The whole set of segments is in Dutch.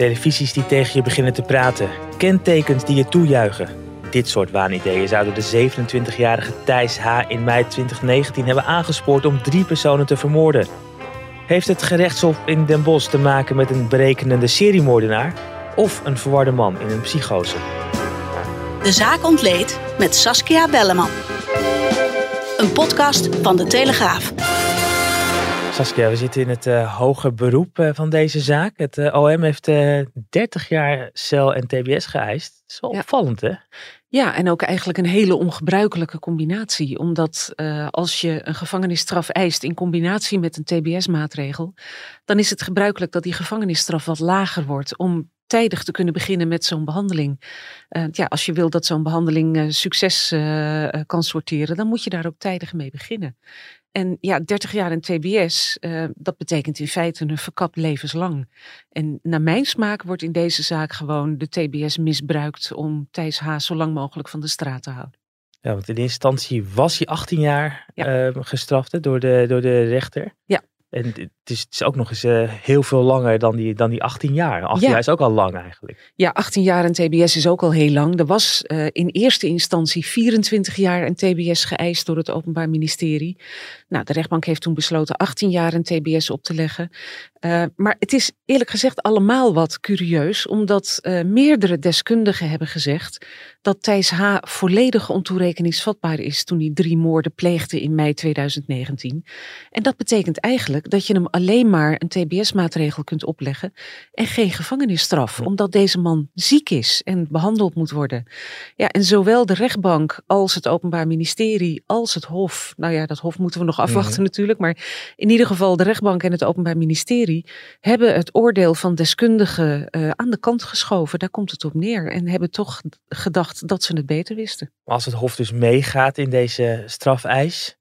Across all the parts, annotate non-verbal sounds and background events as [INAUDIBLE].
Televisies die tegen je beginnen te praten. Kentekens die je toejuichen. Dit soort waanideeën zouden de 27-jarige Thijs H. in mei 2019 hebben aangespoord om drie personen te vermoorden. Heeft het gerechtshof in Den Bosch te maken met een berekenende seriemoordenaar of een verwarde man in een psychose? De zaak ontleed met Saskia Belleman. Een podcast van De Telegraaf. Saskia, we zitten in het uh, hoger beroep uh, van deze zaak. Het uh, OM heeft 30 jaar cel en TBS geëist. Dat is wel Ja. opvallend, hè? Ja, en ook eigenlijk een hele ongebruikelijke combinatie. Omdat eh, als je een gevangenisstraf eist in combinatie met een TBS-maatregel, dan is het gebruikelijk dat die gevangenisstraf wat lager wordt om tijdig te kunnen beginnen met zo'n behandeling. Eh, ja, als je wil dat zo'n behandeling eh, succes eh, eh, kan sorteren, dan moet je daar ook tijdig mee beginnen. En ja, 30 jaar in TBS, eh, dat betekent in feite een verkapt levenslang. En naar mijn smaak wordt in deze zaak gewoon de TBS misbruikt om Thijs H. zo lang mogelijk van de straat te houden. Ja, want in eerste instantie was hij 18 jaar Ja. eh, gestraft hè, door, de, door de rechter. Ja. En is, het is ook nog eens eh, heel veel langer dan die, dan die 18 jaar. 18 Ja. jaar is ook al lang eigenlijk. Ja, 18 jaar en TBS is ook al heel lang. Er was eh, in eerste instantie 24 jaar en TBS geëist door het Openbaar Ministerie. Nou, de rechtbank heeft toen besloten 18 jaar en TBS op te leggen. Eh, maar het is eerlijk gezegd allemaal wat curieus, omdat meerdere deskundigen hebben gezegd dat Thijs H. volledig ontoerekeningsvatbaar is toen hij drie moorden pleegde in mei 2019. En dat betekent eigenlijk dat je hem alleen maar een TBS-maatregel kunt opleggen en geen gevangenisstraf, omdat deze man ziek is en behandeld moet worden. Ja, en zowel de rechtbank als het Openbaar Ministerie als het Hof, nou ja, dat Hof moeten we nog afwachten natuurlijk, maar in ieder geval de rechtbank en het Openbaar Ministerie hebben het oordeel van deskundigen eh, aan de kant geschoven. Daar komt het op neer en hebben toch gedacht dat ze het beter wisten. Als het Hof dus meegaat in deze strafeis,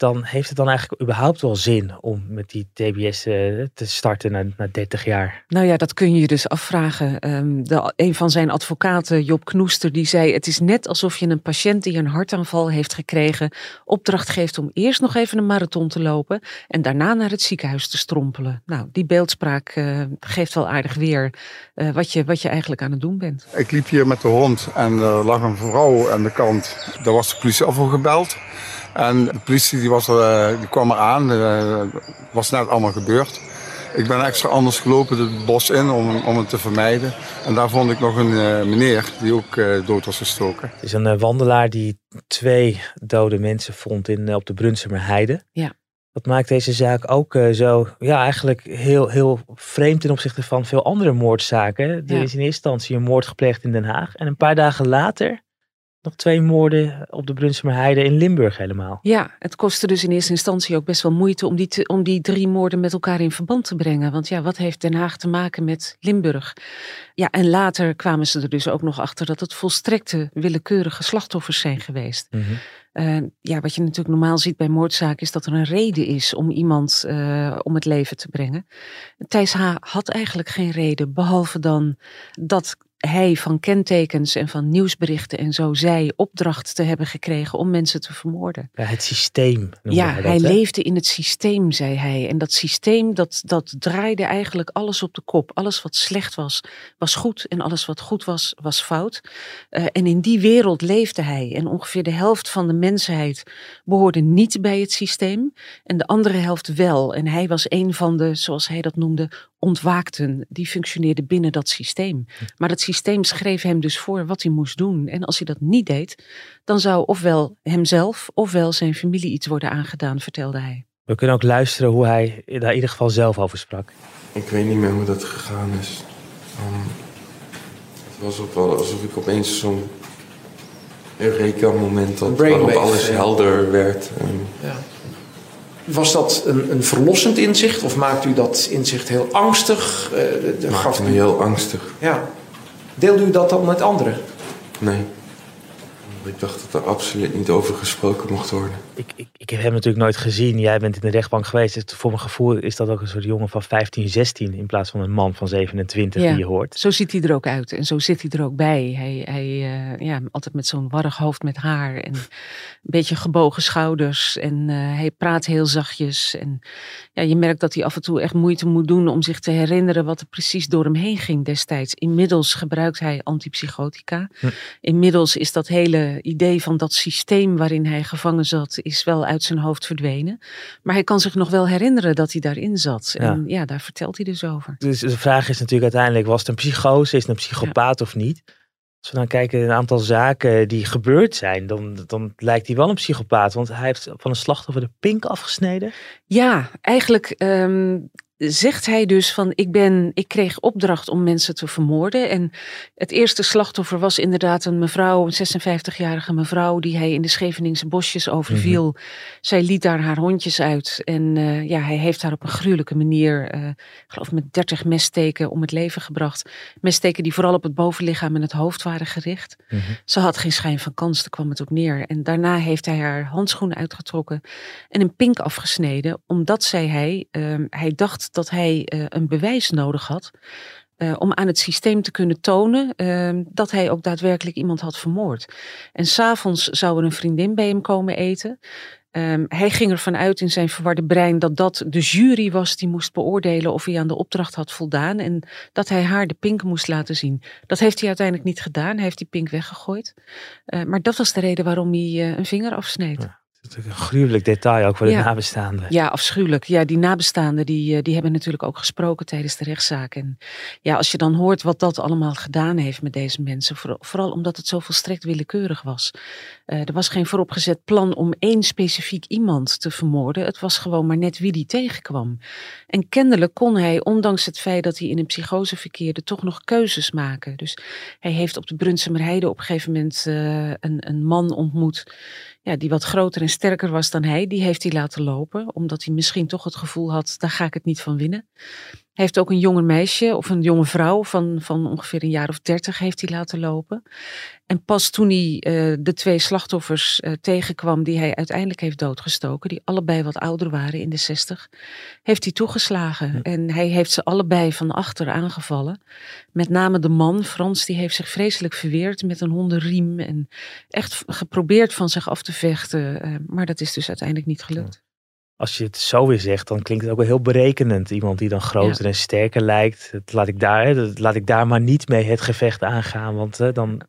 dan heeft het dan eigenlijk überhaupt wel zin om met die TBS eh, te starten na, na 30 jaar. Nou ja, dat kun je je dus afvragen. Ehm, de, een van zijn advocaten, Job Knoester, die zei: Het is net alsof je een patiënt die een hartaanval heeft gekregen, opdracht geeft om eerst nog even een marathon te lopen en daarna naar het ziekenhuis te strompelen. Nou, die beeldspraak eh, geeft wel aardig weer eh, wat, je, wat je eigenlijk aan het doen bent. Ik liep hier met de hond en er lag een vrouw aan de kant. Daar was de politie al voor gebeld. En de politie die was er, eh, die kwam eraan. Eh, Het was net allemaal gebeurd. Ik ben extra anders gelopen het bos in om, om het te vermijden. En daar vond ik nog een eh, meneer die ook eh, dood was gestoken. Het is een wandelaar die twee dode mensen vond in, op de Brunsumer Heide. Ja. Dat maakt deze zaak ook eh, zo, ja, eigenlijk heel, heel vreemd ten opzichte van veel andere moordzaken. Er Ja. is in eerste instantie een moord gepleegd in Den Haag. En een paar dagen later nog twee moorden op de Brunsumer Heide in Limburg helemaal. Ja, het kostte dus in eerste instantie ook best wel moeite om die, te- om die drie moorden met elkaar in verband te brengen. Want ja, wat heeft Den Haag te maken met Limburg? Ja, en later kwamen ze er dus ook nog achter dat het volstrekte willekeurige slachtoffers zijn geweest. Eh, ja, wat je natuurlijk normaal ziet bij moordzaken is dat er een reden is om iemand eh, om het leven te brengen. Thijs H. had eigenlijk geen reden, behalve dan dat hij van kentekens en van nieuwsberichten en zo zei opdracht te hebben gekregen om mensen te vermoorden. Ja, het systeem. Ja, hij hè? leefde in het systeem, zei hij. En dat systeem, dat, dat draaide eigenlijk alles op de kop. Alles wat slecht was, was goed. En alles wat goed was, was fout. Eh, en in die wereld leefde hij. En ongeveer de helft van de mensheid behoorde niet bij het systeem. En de andere helft wel. En hij was een van de, zoals hij dat noemde, ontwaakten. Die functioneerde binnen dat systeem. Maar dat systeem schreef hem dus voor wat hij moest doen. En als hij dat niet deed, dan zou ofwel hemzelf ofwel zijn familie iets worden aangedaan, vertelde hij. We kunnen ook luisteren hoe hij daar in ieder geval zelf over sprak. Ik weet niet meer hoe dat gegaan is. Ehm, het was ook wel alsof ik opeens zo'n Eureka-moment had waarop alles helder werd. En Ja. Was dat een, een verlossend inzicht of maakt u dat inzicht heel angstig? Uh, gaf me heel angstig. Ja. Deelde u dat dan met anderen? Nee. Ik dacht dat er absoluut niet over gesproken mocht worden. Ik, ik, ik heb hem natuurlijk nooit gezien. Jij bent in de rechtbank geweest. Dus voor mijn gevoel is dat ook een soort jongen van 15, 16 in plaats van een man van 27 die je hoort. Zo ziet hij er ook uit en zo zit hij er ook bij. Hij, hij uh, ja, altijd met zo'n warrig hoofd met haar en een beetje gebogen schouders. En uh, hij praat heel zachtjes. En ja, je merkt dat hij af en toe echt moeite moet doen om zich te herinneren wat er precies door hem heen ging destijds. Inmiddels gebruikt hij antipsychotica. Hm. Inmiddels is dat hele idee van dat systeem waarin hij gevangen zat, is wel uit zijn hoofd verdwenen. Maar hij kan zich nog wel herinneren dat hij daarin zat. En ja, daar vertelt hij dus over. Dus de vraag is natuurlijk uiteindelijk, was het een psychose, is het een psychopaat of niet? Als we dan kijken naar een aantal zaken die gebeurd zijn, dan, dan lijkt hij wel een psychopaat. Want hij heeft van een slachtoffer de pink afgesneden. Ja, eigenlijk ehm, zegt hij dus van ik ben, ik kreeg opdracht om mensen te vermoorden. En het eerste slachtoffer was inderdaad een mevrouw, een 56-jarige mevrouw, die hij in de Scheveningse bosjes overviel. Mhm. Zij liet daar haar hondjes uit. En uh, ja, hij heeft haar op een gruwelijke manier, uh, ik geloof met 30 messteken om het leven gebracht. Messteken die vooral op het bovenlichaam en het hoofd waren gericht. Mhm. Ze had geen schijn van kans, daar kwam het op neer. En daarna heeft hij haar handschoenen uitgetrokken en een pink afgesneden, omdat, zei hij, uh, hij dacht dat hij uh, een bewijs nodig had. Uh, om aan het systeem te kunnen tonen uh, dat hij ook daadwerkelijk iemand had vermoord. En s'avonds zou er een vriendin bij hem komen eten. Um, hij ging ervan uit in zijn verwarde brein dat dat de jury was die moest beoordelen of hij aan de opdracht had voldaan. En dat hij haar de pink moest laten zien. Dat heeft hij uiteindelijk niet gedaan. Hij heeft die pink weggegooid. Uh, maar dat was de reden waarom hij een vinger afsneed. Dat is een gruwelijk detail ook voor de nabestaanden. Ja, afschuwelijk. Ja, die nabestaanden die, eh, die hebben natuurlijk ook gesproken tijdens de rechtszaak. En ja, als je dan hoort wat dat allemaal gedaan heeft met deze mensen, vooral omdat het zo volstrekt willekeurig was. Uh, er was geen vooropgezet plan om één specifiek iemand te vermoorden. Het was gewoon maar net wie die tegenkwam. En kennelijk kon hij, ondanks het feit dat hij in een psychose verkeerde, toch nog keuzes maken. Dus hij heeft op de Brunsemerheide op een gegeven moment uh, een, een man ontmoet ja, die wat groter en sterker was dan hij, die heeft hij laten lopen. Omdat hij misschien toch het gevoel had, daar ga ik het niet van winnen. Heeft ook een jonge meisje of een jonge vrouw van, van ongeveer een jaar of dertig heeft hij laten lopen. En pas toen hij uh, de twee slachtoffers uh, tegenkwam die hij uiteindelijk heeft doodgestoken, die allebei wat ouder waren in de zestig, heeft hij toegeslagen. En hij heeft ze allebei van achter aangevallen. Met name de man, Frans, die heeft zich vreselijk verweerd met een hondenriem en echt geprobeerd van zich af te vechten. Uh, maar dat is dus uiteindelijk niet gelukt als je het zo weer zegt, dan klinkt het ook wel heel berekenend. Iemand die dan groter en sterker lijkt. Dat laat, ik daar, dat laat ik daar maar niet mee het gevecht aangaan, want dan,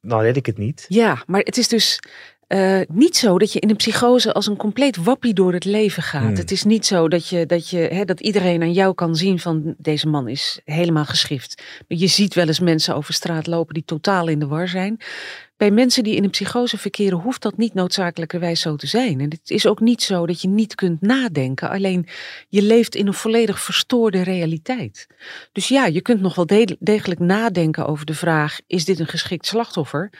dan red ik het niet. Ja, maar het is dus uh, niet zo dat je in een psychose als een compleet wappie door het leven gaat. Hmm. Het is niet zo dat, je, dat, je, hè, dat iedereen aan jou kan zien van deze man is helemaal geschift. Je ziet wel eens mensen over straat lopen die totaal in de war zijn. Bij mensen die in een psychose verkeren hoeft dat niet noodzakelijkerwijs zo te zijn. En het is ook niet zo dat je niet kunt nadenken. Alleen je leeft in een volledig verstoorde realiteit. Dus ja, je kunt nog wel degelijk nadenken over de vraag: is dit een geschikt slachtoffer?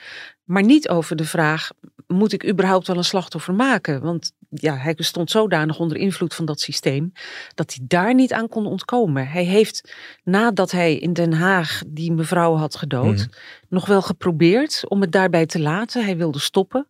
Maar niet over de vraag: moet ik überhaupt wel een slachtoffer maken? Want ja, hij stond zodanig onder invloed van dat systeem dat hij daar niet aan kon ontkomen. Hij heeft nadat hij in Den Haag die mevrouw had gedood, mhm. nog wel geprobeerd om het daarbij te laten. Hij wilde stoppen.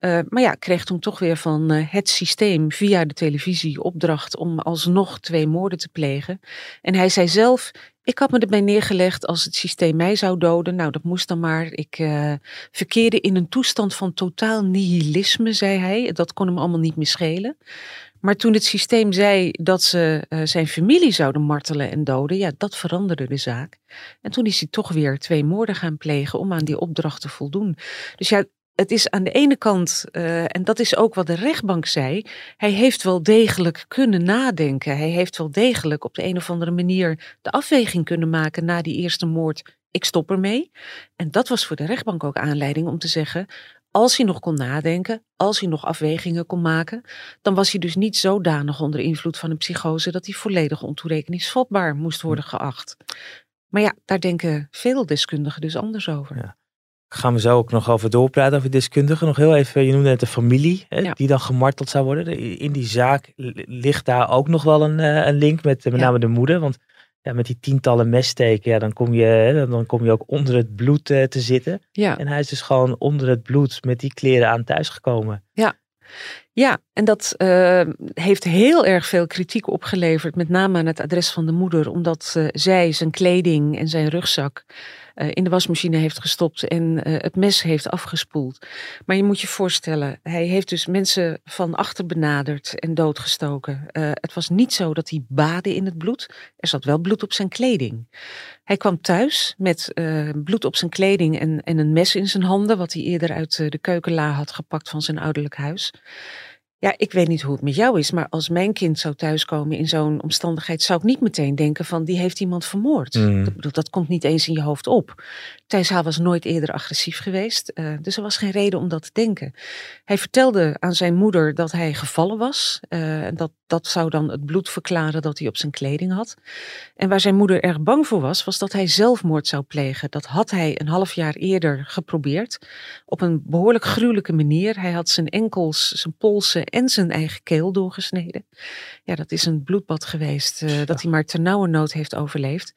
Uh, maar ja, kreeg toen toch weer van uh, het systeem via de televisie opdracht om alsnog twee moorden te plegen. En hij zei zelf: Ik had me erbij neergelegd als het systeem mij zou doden. Nou, dat moest dan maar. Ik uh, verkeerde in een toestand van totaal nihilisme, zei hij. Dat kon hem allemaal niet meer schelen. Maar toen het systeem zei dat ze zijn familie zouden martelen en doden, ja, dat veranderde de zaak. En toen is hij toch weer twee moorden gaan plegen om aan die opdracht te voldoen. Dus ja, het is aan de ene kant, uh, en dat is ook wat de rechtbank zei, hij heeft wel degelijk kunnen nadenken. Hij heeft wel degelijk op de een of andere manier de afweging kunnen maken na die eerste moord. Ik stop ermee. En dat was voor de rechtbank ook aanleiding om te zeggen, als hij nog kon nadenken, als hij nog afwegingen kon maken, dan was hij dus niet zodanig onder invloed van een psychose dat hij volledig ontoerekeningsvatbaar moest worden geacht. Maar ja, daar denken veel deskundigen dus anders over. Ja. Gaan we zo ook nog over doorpraten over deskundigen. Nog heel even, je noemde net de familie hè, Ja. die dan gemarteld zou worden. In die zaak li- ligt daar ook nog wel een, eh, een link met eh, met Ja. name de moeder. Want ja, met die tientallen messteken, ja, dan, kom je, dan kom je ook onder het bloed eh, te zitten. Ja. En hij is dus gewoon onder het bloed met die kleren aan thuisgekomen. Ja, en dat eh, heeft heel erg veel kritiek opgeleverd, met name aan het adres van de moeder, omdat eh, zij zijn kleding en zijn rugzak eh, in de wasmachine heeft gestopt en het mes heeft afgespoeld. Maar je moet je voorstellen, hij heeft dus mensen van achter benaderd en doodgestoken. Het was niet zo dat hij baadde in het bloed, er zat wel bloed op zijn kleding. Hij kwam thuis met bloed op zijn kleding en, en een mes in zijn handen, wat hij eerder uit de keukenla had gepakt van zijn ouderlijk huis. Ja, ik weet niet hoe het met jou is, maar als mijn kind zou thuiskomen in zo'n omstandigheid, zou ik niet meteen denken van die heeft iemand vermoord. Mm. Ik bedoel, dat komt niet eens in je hoofd op. Thijs H. was nooit eerder agressief geweest, eh, dus er was geen reden om dat te denken. Hij vertelde aan zijn moeder dat hij gevallen was. eh, en dat, dat zou dan het bloed verklaren dat hij op zijn kleding had. En waar zijn moeder erg bang voor was, was dat hij zelfmoord zou plegen. Dat had hij een half jaar eerder geprobeerd. Op een behoorlijk gruwelijke manier. Hij had zijn enkels, zijn polsen en zijn eigen keel doorgesneden. Ja, dat is een bloedbad geweest eh, dat hij maar ternauwernood heeft overleefd.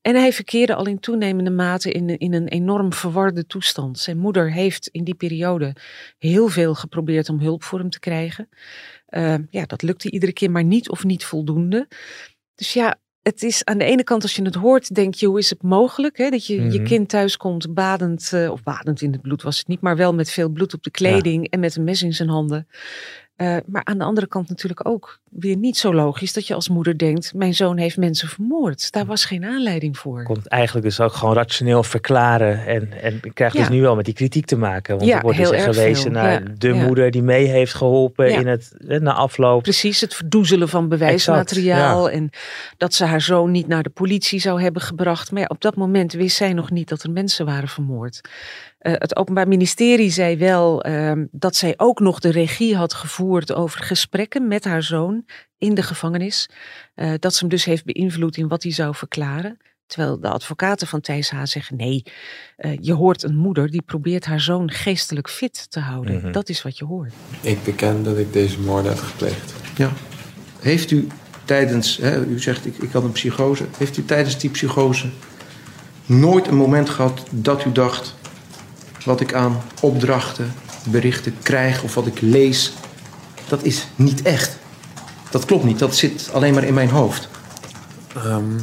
En hij verkeerde al in toenemende mate in, in een enorm verwarde toestand. Zijn moeder heeft in die periode heel veel geprobeerd om hulp voor hem te krijgen. Eh, ja, dat lukte iedere keer maar niet of niet voldoende. Dus ja, het is aan de ene kant als je het hoort, denk je hoe is het mogelijk hè, dat je je Mhm. kind thuis komt badend, eh, of badend in het bloed was het niet, maar wel met veel bloed op de kleding en met een mes in zijn handen. Eh, maar aan de andere kant natuurlijk ook weer niet zo logisch dat je als moeder denkt, mijn zoon heeft mensen vermoord. Daar was geen aanleiding voor. Kon het eigenlijk dus ook gewoon rationeel verklaren. En, en krijgt dus Ja. nu wel met die kritiek te maken. Want Ja, er wordt heel dus erg gewezen veel. naar Ja, de moeder die mee heeft geholpen in het, eh, na afloop. Precies, het verdoezelen van bewijsmateriaal. En dat ze haar zoon niet naar de politie zou hebben gebracht. Maar ja, op dat moment wist zij nog niet dat er mensen waren vermoord. Eh, het Openbaar Ministerie zei wel ehm, dat zij ook nog de regie had gevoerd over gesprekken met haar zoon in de gevangenis. Eh, dat ze hem dus heeft beïnvloed in wat hij zou verklaren. Terwijl de advocaten van Thijs H. zeggen: nee, eh, je hoort een moeder die probeert haar zoon geestelijk fit te houden. Mhm. Dat is wat je hoort. Ik beken dat ik deze moorden heb gepleegd. Ja. Heeft u tijdens, hè, u zegt ik, ik had een psychose. Heeft u tijdens die psychose nooit een moment gehad dat u dacht... wat ik aan opdrachten, berichten krijg of wat ik lees... dat is niet echt. Dat klopt niet, dat zit alleen maar in mijn hoofd. Ehm,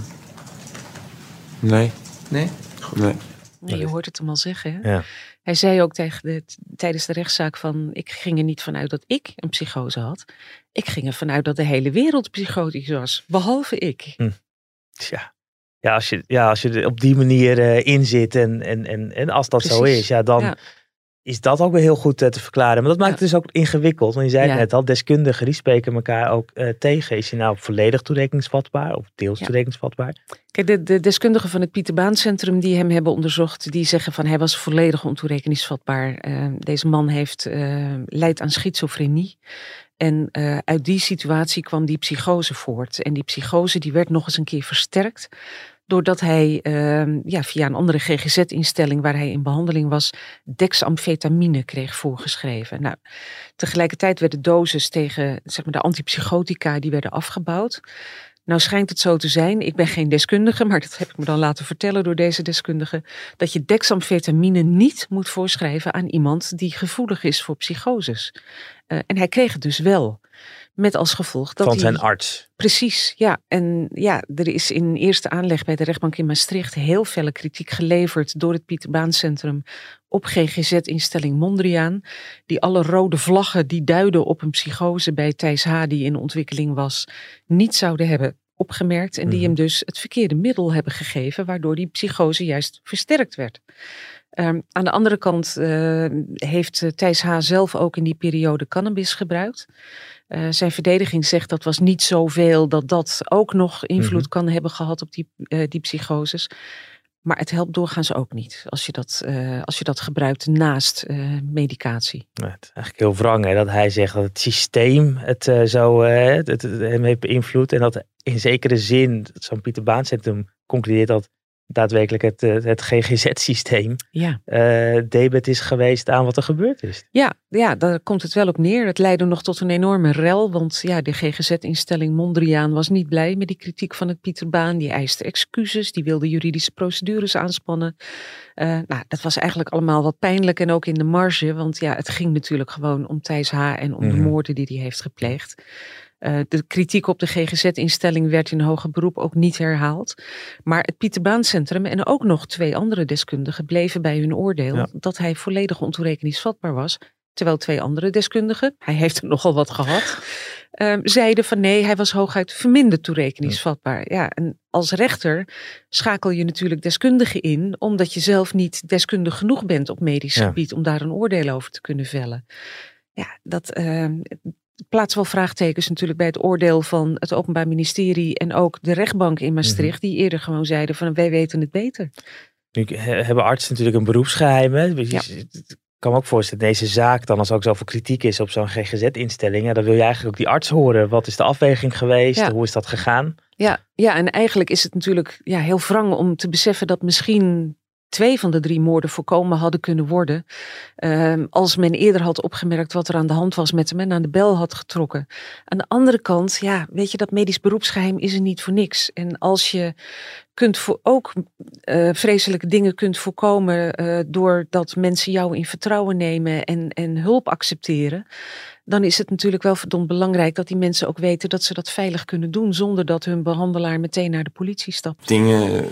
nee, Nee? nee. Nee, je hoort het hem al zeggen. Hè? Ja. Hij zei ook tegen de, tijdens de rechtszaak van... ik ging er niet vanuit dat ik een psychose had. Ik ging er vanuit dat de hele wereld psychotisch was. Behalve ik. Tja. Ja, als je, ja, als je er op die manier eh, in zit en, en, en, en als dat zo is, ja, dan Ja. Is dat ook weer heel goed eh, te verklaren. Maar dat maakt het dus ook ingewikkeld. Want je zei het Ja. net al, deskundigen die spreken elkaar ook eh, tegen. Is hij nou volledig toerekeningsvatbaar of deels Ja. toerekeningsvatbaar? Kijk, de, de deskundigen van het Pieter Baan Centrum die hem hebben onderzocht... die zeggen van hij was volledig ontoerekeningsvatbaar. Eh, deze man heeft, eh leidt aan schizofrenie. En uit die situatie kwam die psychose voort. En die psychose die werd nog eens een keer versterkt... doordat hij eh, ja, via een andere GGZ-instelling waar hij in behandeling was... dexamfetamine kreeg voorgeschreven. Nou, tegelijkertijd werden doses tegen zeg maar, de antipsychotica... die werden afgebouwd. Nou schijnt het zo te zijn, ik ben geen deskundige, maar dat heb ik me dan laten vertellen door deze deskundige, dat je dexamfetamine niet moet voorschrijven aan iemand die gevoelig is voor psychoses. Eh, en hij kreeg het dus wel. Met als gevolg dat Van hij... zijn arts. Precies, ja. En ja, er is in eerste aanleg bij de rechtbank in Maastricht heel felle kritiek geleverd door het Pieter Baan Centrum op GGZ-instelling Mondriaan. Die alle rode vlaggen die duiden op een psychose bij Thijs H. die in ontwikkeling was, niet zouden hebben opgemerkt. En die Mhm. hem dus het verkeerde middel hebben gegeven, waardoor die psychose juist versterkt werd. Ehm, aan de andere kant eh, heeft eh, Thijs H. zelf ook in die periode cannabis gebruikt. Eh, zijn verdediging zegt dat was niet zoveel dat dat ook nog invloed Mhm. kan hebben gehad op die, eh, die psychoses. Maar het helpt doorgaans ook niet als je dat, als je dat gebruikt naast medicatie. Nou, het is eigenlijk heel wrang hè, dat hij zegt dat het systeem het eh, zo het, het- hem heeft beïnvloed. En dat in zekere zin, zo'n Pieter Baan Centrum concludeert dat daadwerkelijk het, eh, het GGZ-systeem Ja. uh, debet is geweest aan wat er gebeurd is. Ja, ja, daar komt het wel op neer. Het leidde nog tot een enorme rel, want ja, de GGZ-instelling Mondriaan was niet blij met die kritiek van het Pieterbaan. Die eiste excuses, die wilde juridische procedures aanspannen. Uh, nou, dat was eigenlijk allemaal wat pijnlijk en ook in de marge, want ja, het ging natuurlijk gewoon om Thijs H. en om mm -hmm. de moorden die hij heeft gepleegd. Uh, de kritiek op de GGZ-instelling werd in hoger beroep ook niet herhaald. Maar het Pieterbaancentrum en ook nog twee andere deskundigen bleven bij hun oordeel ja. dat hij volledig ontoerekeningsvatbaar was. Terwijl twee andere deskundigen, hij heeft er [LAUGHS] nogal wat gehad, uh, zeiden van nee, hij was hooguit verminderd toerekeningsvatbaar. Ja, en als rechter schakel je natuurlijk deskundigen in, omdat je zelf niet deskundig genoeg bent op medisch ja. gebied om daar een oordeel over te kunnen vellen. Ja, dat, uh, plaats wel vraagtekens natuurlijk bij het oordeel van het Openbaar Ministerie en ook de rechtbank in Maastricht, die eerder gewoon zeiden van wij weten het beter. Nu hebben artsen natuurlijk een beroepsgeheim. Hè? Ja. Ik kan me ook voorstellen, deze zaak dan, als ook zoveel kritiek is op zo'n GGZ-instelling, ja, dan wil je eigenlijk ook die arts horen. Wat is de afweging geweest? Ja. Hoe is dat gegaan? Ja, ja, en eigenlijk is het natuurlijk ja, heel wrang om te beseffen dat misschien twee van de drie moorden voorkomen hadden kunnen worden. Um, als men eerder had opgemerkt wat er aan de hand was met hem en aan de bel had getrokken. Aan de andere kant, ja, weet je, dat medisch beroepsgeheim is er niet voor niks. En als je kunt voor ook uh, vreselijke dingen kunt voorkomen uh, doordat mensen jou in vertrouwen nemen en, en hulp accepteren. Dan is het natuurlijk wel verdomd belangrijk dat die mensen ook weten dat ze dat veilig kunnen doen zonder dat hun behandelaar meteen naar de politie stapt. Dingen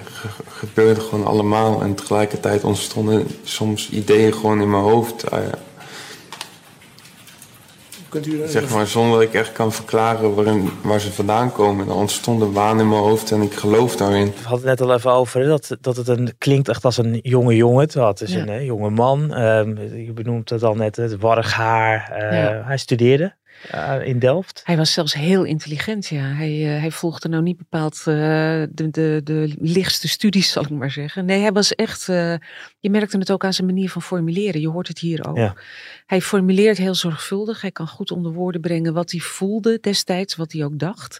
gebeurden gewoon allemaal en tegelijkertijd ontstonden soms ideeën gewoon in mijn hoofd. Kunt u zeg maar zonder dat ik echt kan verklaren waarin, waar ze vandaan komen. Dan ontstonden waan in mijn hoofd en ik geloof daarin. We hadden het net al even over dat, dat het een, klinkt echt als een jonge jongen. Het is Ja. een hè, jonge man. Um, je benoemt het al net, het warrig haar. Uh, Ja. Hij studeerde uh, in Delft. Hij was zelfs heel intelligent, ja. Hij, uh, hij volgde nou niet bepaald uh, de, de, de lichtste studies, [LAUGHS] zal ik maar zeggen. Nee, hij was echt, je merkte het ook aan zijn manier van formuleren. Je hoort het hier ook. Ja. Hij formuleert heel zorgvuldig. Hij kan goed onder woorden brengen wat hij voelde destijds, wat hij ook dacht.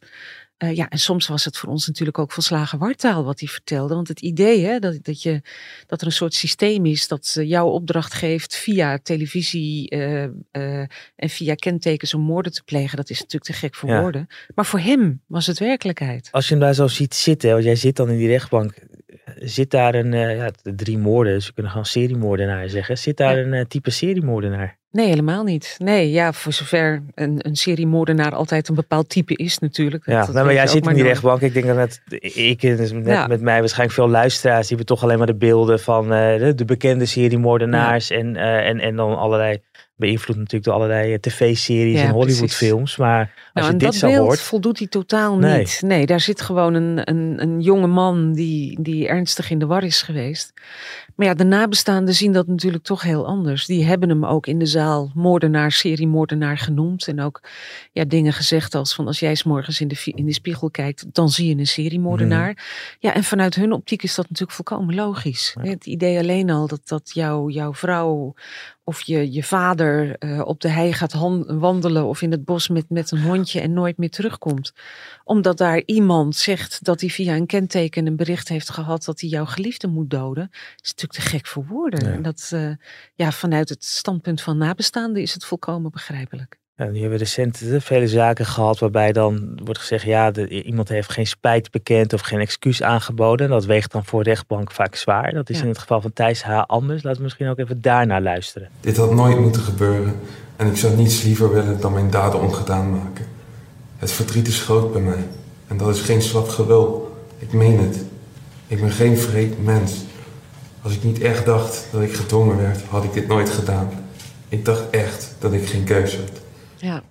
Uh, ja, en soms was het voor ons natuurlijk ook volslagen wartaal wat hij vertelde. Want het idee hè, dat, dat, je, dat er een soort systeem is dat uh, jouw opdracht geeft via televisie uh, en via kentekens om moorden te plegen, dat is natuurlijk te gek voor Ja. woorden. Maar voor hem was het werkelijkheid. Als je hem daar zo ziet zitten, want jij zit dan in die rechtbank, zit daar een, ja, drie moorden, dus we kunnen gewoon seriemoordenaar zeggen. Zit daar Ja. een type seriemoordenaar? Nee, helemaal niet. Nee, ja, voor zover een, een seriemoordenaar altijd een bepaald type is natuurlijk. Ja, dat nou, maar jij zit in die nooit. rechtbank. Ik denk dat net, ik, dus net Ja. met mij waarschijnlijk veel luisteraars, die hebben toch alleen maar de beelden van eh, de, de bekende seriemoordenaars en, eh, en, en dan allerlei, beïnvloed natuurlijk door allerlei eh, tv-series Ja, en. Hollywoodfilms. Maar als Nou, je en dit dat zo beeld hoort, voldoet hij totaal Nee. niet. Nee, daar zit gewoon een, een, een jonge man die, die ernstig in de war is geweest. Maar ja, de nabestaanden zien dat natuurlijk toch heel anders. Die hebben hem ook in de zaal moordenaar, seriemoordenaar genoemd. En ook ja, dingen gezegd als van als jij 's morgens in de, in de spiegel kijkt, dan zie je een seriemoordenaar. Mhm. Ja, en vanuit hun optiek is dat natuurlijk volkomen logisch. Het idee alleen al dat, dat jou, jouw vrouw of je, je vader eh, op de hei gaat wandelen of in het bos met, met een hondje en nooit meer terugkomt. Omdat daar iemand zegt dat hij via een kenteken een bericht heeft gehad dat hij jouw geliefde moet doden. is natuurlijk te gek voor woorden. Ja. En dat, eh, ja, vanuit het standpunt van nabestaanden is het volkomen begrijpelijk. ja, die hebben recent eh, vele zaken gehad waarbij dan wordt gezegd, ja, de, iemand heeft geen spijt bekend of geen excuus aangeboden. En dat weegt dan voor rechtbank vaak zwaar. Dat is Ja. in het geval van Thijs H. anders. Laten we misschien ook even daarnaar luisteren. Dit had nooit moeten gebeuren en ik zou niets liever willen dan mijn daden ongedaan maken. Het verdriet is groot bij mij en dat is geen slap gewul. Ik meen het. Ik ben geen vreed mens. Als ik niet echt dacht dat ik gedwongen werd, had ik dit nooit gedaan. Ik dacht echt dat ik geen keuze had. Ja.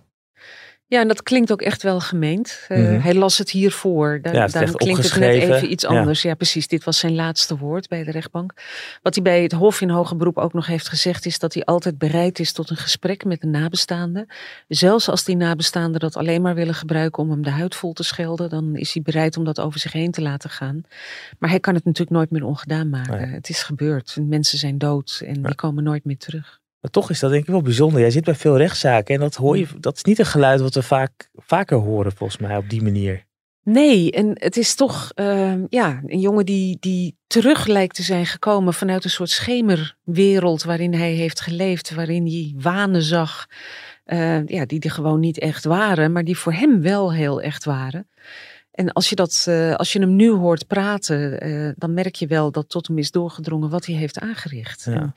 Ja, en dat klinkt ook echt wel gemeend. Uh, Mhm. Hij las het hiervoor. Daar, Ja, het daarom klinkt het net even iets anders. Ja. precies. Dit was zijn laatste woord bij de rechtbank. Wat hij bij het Hof in hoger beroep ook nog heeft gezegd, is dat hij altijd bereid is tot een gesprek met de nabestaande. Zelfs als die nabestaanden dat alleen maar willen gebruiken om hem de huid vol te schelden, dan is hij bereid om dat over zich heen te laten gaan. Maar hij kan het natuurlijk nooit meer ongedaan maken. Nee. Het is gebeurd. Mensen zijn dood en die komen nooit meer terug. Maar toch is dat denk ik wel bijzonder. Jij zit bij veel rechtszaken en dat hoor je, dat is niet een geluid wat we vaak, vaker horen volgens mij op die manier. Nee, en het is toch ehm, ja, een jongen die, die terug lijkt te zijn gekomen vanuit een soort schemerwereld waarin hij heeft geleefd, waarin hij wanen zag, uh, ja, die er gewoon niet echt waren, maar die voor hem wel heel echt waren. En als je, dat, uh, als je hem nu hoort praten, uh, dan merk je wel dat tot hem is doorgedrongen wat hij heeft aangericht. Ja.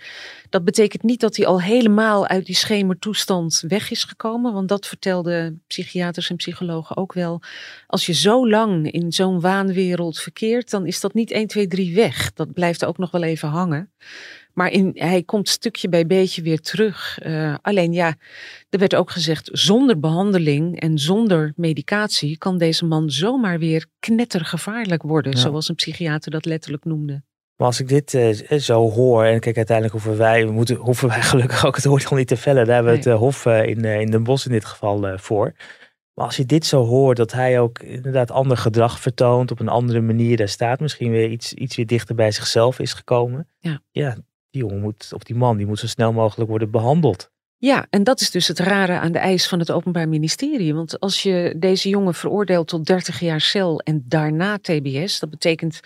Dat betekent niet dat hij al helemaal uit die schemertoestand weg is gekomen, want dat vertelden psychiaters en psychologen ook wel. Als je zo lang in zo'n waanwereld verkeert, dan is dat niet 1, 2, 3 weg. Dat blijft ook nog wel even hangen. Maar in, hij komt stukje bij beetje weer terug. Uh, alleen ja, er werd ook gezegd, zonder behandeling en zonder medicatie kan deze man zomaar weer knettergevaarlijk worden, zoals een psychiater dat letterlijk noemde. Maar als ik dit uh, zo hoor, en kijk, uiteindelijk hoeven wij, we moeten, hoeven wij gelukkig ook het oordeel niet te vellen. Daar hebben we nee. het uh, Hof in, in Den Bosch in dit geval voor. Maar als je dit zo hoort, dat hij ook inderdaad ander gedrag vertoont, op een andere manier daar staat, misschien weer iets, iets weer dichter bij zichzelf is gekomen. Ja. ja, die jongen moet, of die man, die moet zo snel mogelijk worden behandeld. Ja, en dat is dus het rare aan de eis van het Openbaar Ministerie. Want als je deze jongen veroordeelt tot 30 jaar cel en daarna TBS, dat betekent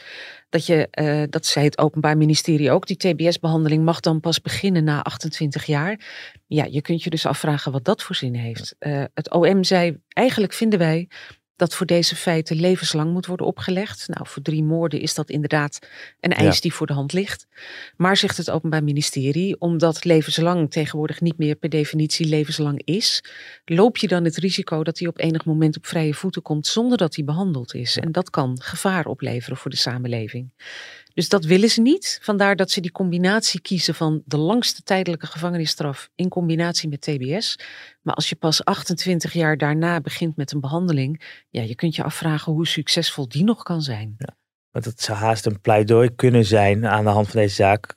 dat je, uh, dat zei het Openbaar Ministerie ook, die TBS-behandeling mag dan pas beginnen na 28 jaar. Ja, je kunt je dus afvragen wat dat voor zin heeft. Uh, het OM zei, eigenlijk vinden wij dat voor deze feiten levenslang moet worden opgelegd. Nou, voor drie moorden is dat inderdaad een eis die voor de hand ligt. Maar zegt het Openbaar Ministerie, omdat levenslang tegenwoordig niet meer per definitie levenslang is, loop je dan het risico dat hij op enig moment op vrije voeten komt zonder dat hij behandeld is. En dat kan gevaar opleveren voor de samenleving. Dus dat willen ze niet. Vandaar dat ze die combinatie kiezen van de langste tijdelijke gevangenisstraf in combinatie met TBS. Maar als je pas 28 jaar daarna begint met een behandeling, ja, je kunt je afvragen hoe succesvol die nog kan zijn. Ja, want het zou haast een pleidooi kunnen zijn aan de hand van deze zaak.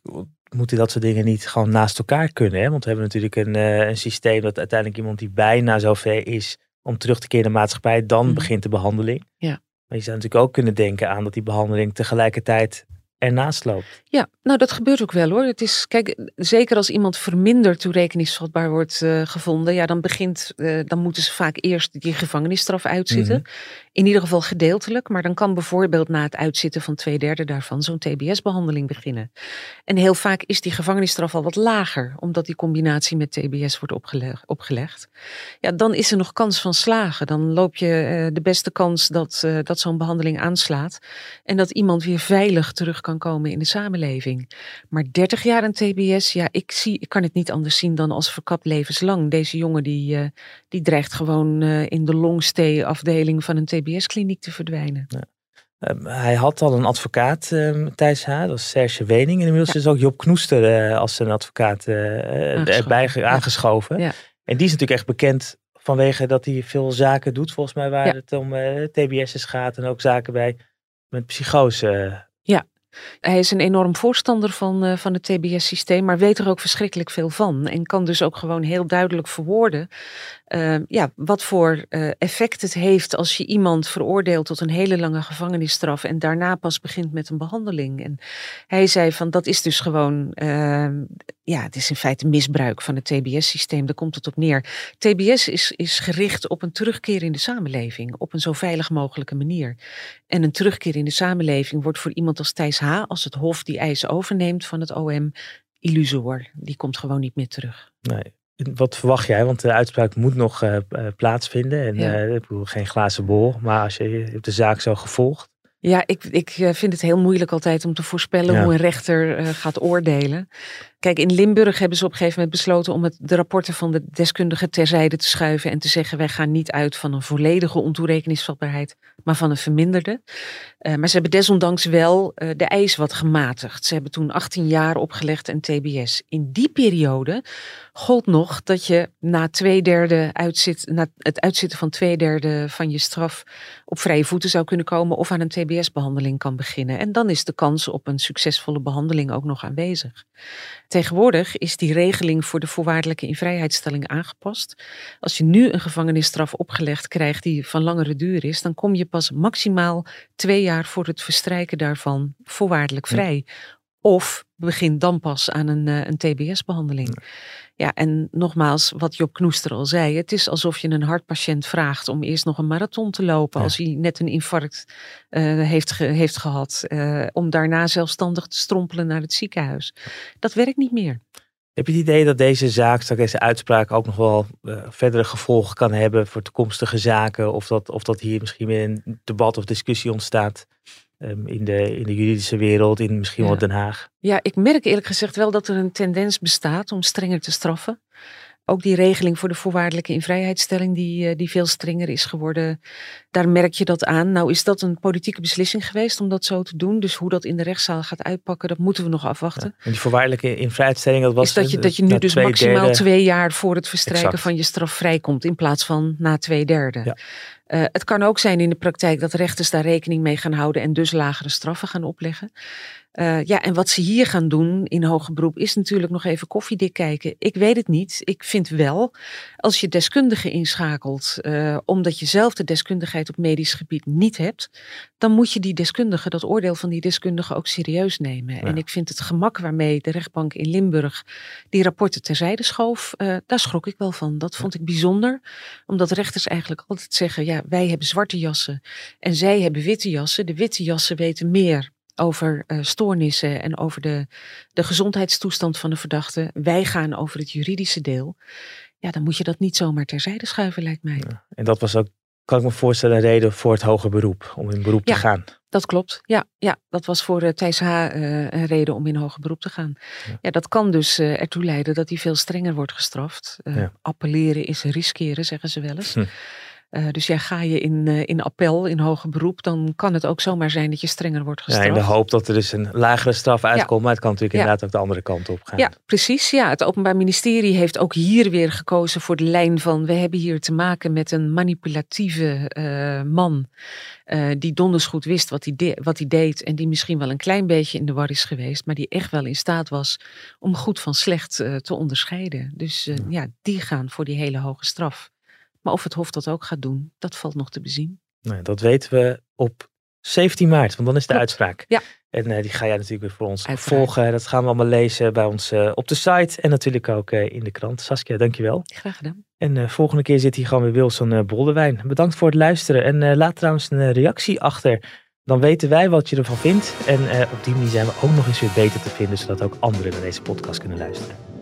Moeten dat soort dingen niet gewoon naast elkaar kunnen? Hè? Want we hebben natuurlijk een, uh, een systeem dat uiteindelijk iemand die bijna zover is om terug te keren in de maatschappij, dan mm. begint de behandeling. Ja. Maar je zou natuurlijk ook kunnen denken aan dat die behandeling tegelijkertijd ernaast loopt. Ja, nou dat gebeurt ook wel hoor. Het is, kijk, zeker als iemand verminderd toerekeningsvatbaar wordt uh, gevonden, ja, dan begint, uh, dan moeten ze vaak eerst die gevangenisstraf uitzitten. Mm -hmm. In ieder geval gedeeltelijk, maar dan kan bijvoorbeeld na het uitzitten van twee derde daarvan zo'n TBS-behandeling beginnen. En heel vaak is die gevangenisstraf al wat lager, omdat die combinatie met TBS wordt opgeleg opgelegd. Ja, dan is er nog kans van slagen. Dan loop je uh, de beste kans dat, dat zo'n behandeling aanslaat en dat iemand weer veilig terug kan komen in de samenleving. Maar 30 jaar aan TBS, ja, ik, zie, ik kan het niet anders zien dan als verkapt levenslang. Deze jongen die, uh, die dreigt gewoon in de longstay afdeling van een TBS-kliniek te verdwijnen. Ja. Uh, hij had al een advocaat, uh, Thijs H., dat was Serge Wening. En inmiddels ja. is ook Job Knoester uh, als zijn advocaat erbij ja. aangeschoven. Ja. En die is natuurlijk echt bekend vanwege dat hij veel zaken doet, volgens mij, waar het om TBS's gaat. En ook zaken bij met psychose. Hij is een enorm voorstander van, uh, van het TBS-systeem, maar weet er ook verschrikkelijk veel van. En kan dus ook gewoon heel duidelijk verwoorden uh, ja, wat voor uh, effect het heeft als je iemand veroordeelt tot een hele lange gevangenisstraf en daarna pas begint met een behandeling. En hij zei van dat is dus gewoon, ja, het is in feite misbruik van het TBS-systeem. Daar komt het op neer. TBS is, is gericht op een terugkeer in de samenleving, op een zo veilig mogelijke manier. En een terugkeer in de samenleving wordt voor iemand als Thijs als het Hof die eisen overneemt van het OM, illusoor. Die komt gewoon niet meer terug. Nee. Wat verwacht jij? Want de uitspraak moet nog uh, plaatsvinden. En ja. uh, ik bedoel, geen glazen bol. Maar als je, je hebt de zaak zo gevolgd. Ja, ik, ik vind het heel moeilijk altijd om te voorspellen ja. hoe een rechter uh, gaat oordelen. Kijk, in Limburg hebben ze op een gegeven moment besloten om het, de rapporten van de deskundigen terzijde te schuiven en te zeggen: wij gaan niet uit van een volledige ontoerekeningsvatbaarheid, maar van een verminderde. Uh, maar ze hebben desondanks wel uh, de eis wat gematigd. Ze hebben toen 18 jaar opgelegd en TBS. In die periode gold nog dat je na twee derde uitzit, na het uitzitten van twee derde van je straf op vrije voeten zou kunnen komen of aan een TBS-behandeling kan beginnen. En dan is de kans op een succesvolle behandeling ook nog aanwezig. Tegenwoordig is die regeling voor de voorwaardelijke invrijheidstelling aangepast. Als je nu een gevangenisstraf opgelegd krijgt die van langere duur is, dan kom je pas maximaal twee jaar voor het verstrijken daarvan voorwaardelijk vrij. Of begin dan pas aan een, uh, een TBS-behandeling. Ja, en nogmaals, wat Job Knoester al zei, het is alsof je een hartpatiënt vraagt om eerst nog een marathon te lopen als hij net een infarct uh, heeft, ge heeft gehad, uh, om daarna zelfstandig te strompelen naar het ziekenhuis. Dat werkt niet meer. Heb je het idee dat deze zaak, dat deze uitspraak ook nog wel uh, verdere gevolgen kan hebben voor toekomstige zaken? Of dat, of dat hier misschien weer een debat of discussie ontstaat? Um, in, de, in de juridische wereld, in misschien ja. wel Den Haag. Ja, ik merk eerlijk gezegd wel dat er een tendens bestaat om strenger te straffen. Ook die regeling voor de voorwaardelijke invrijheidstelling, die, uh, die veel strenger is geworden, daar merk je dat aan. Nou is dat een politieke beslissing geweest om dat zo te doen. Dus hoe dat in de rechtszaal gaat uitpakken, dat moeten we nog afwachten. Ja, en die voorwaardelijke invrijheidstelling, dat was... Is dat je, dat je nu dus twee maximaal derde... twee jaar voor het verstrijken Exact. van je straf vrijkomt, in plaats van na twee derde. Ja. Uh, het kan ook zijn in de praktijk dat rechters daar rekening mee gaan houden en dus lagere straffen gaan opleggen. Uh, ja, en wat ze hier gaan doen in hoger beroep is natuurlijk nog even koffiedik kijken. Ik weet het niet. Ik vind wel, als je deskundigen inschakelt, uh, omdat je zelf de deskundigheid op medisch gebied niet hebt, dan moet je die deskundigen, dat oordeel van die deskundigen ook serieus nemen. Ja. En ik vind het gemak waarmee de rechtbank in Limburg die rapporten terzijde schoof, uh, daar schrok ik wel van. Dat vond ik bijzonder, omdat rechters eigenlijk altijd zeggen, ja, wij hebben zwarte jassen en zij hebben witte jassen. De witte jassen weten meer over uh, stoornissen en over de, de gezondheidstoestand van de verdachte. Wij gaan over het juridische deel. Ja, dan moet je dat niet zomaar terzijde schuiven, lijkt mij. Ja, en dat was ook, kan ik me voorstellen, een reden voor het hoger beroep, om in beroep ja, te gaan. Dat klopt, ja. ja dat was voor uh, Thijs H. Uh, een reden om in hoger beroep te gaan. Ja, ja dat kan dus ertoe leiden dat hij veel strenger wordt gestraft. Appelleren is riskeren, zeggen ze wel eens. Hm. Uh, dus ja, ga je in, uh, in appel, in hoger beroep, dan kan het ook zomaar zijn dat je strenger wordt gestraft. Ja, in de hoop dat er dus een lagere straf uitkomt, ja. maar het kan natuurlijk inderdaad ook de andere kant op gaan. Ja, precies. Ja, het Openbaar Ministerie heeft ook hier weer gekozen voor de lijn van, we hebben hier te maken met een manipulatieve uh, man, die donders goed wist wat hij, de wat hij deed en die misschien wel een klein beetje in de war is geweest, maar die echt wel in staat was om goed van slecht te onderscheiden. Dus ja, die gaan voor die hele hoge straf. Maar of het Hof dat ook gaat doen, dat valt nog te bezien. Nou, dat weten we op 17 maart, want dan is de Klopt. uitspraak. Ja. En uh, die ga jij natuurlijk weer voor ons Uiteraard. volgen. Dat gaan we allemaal lezen bij ons uh, op de site en natuurlijk ook uh, in de krant. Saskia, dankjewel. Graag gedaan. En volgende keer zit hier gewoon weer Wilson Boldewijn. Bedankt voor het luisteren en laat trouwens een reactie achter. Dan weten wij wat je ervan vindt. En op die manier zijn we ook nog eens weer beter te vinden, zodat ook anderen naar deze podcast kunnen luisteren.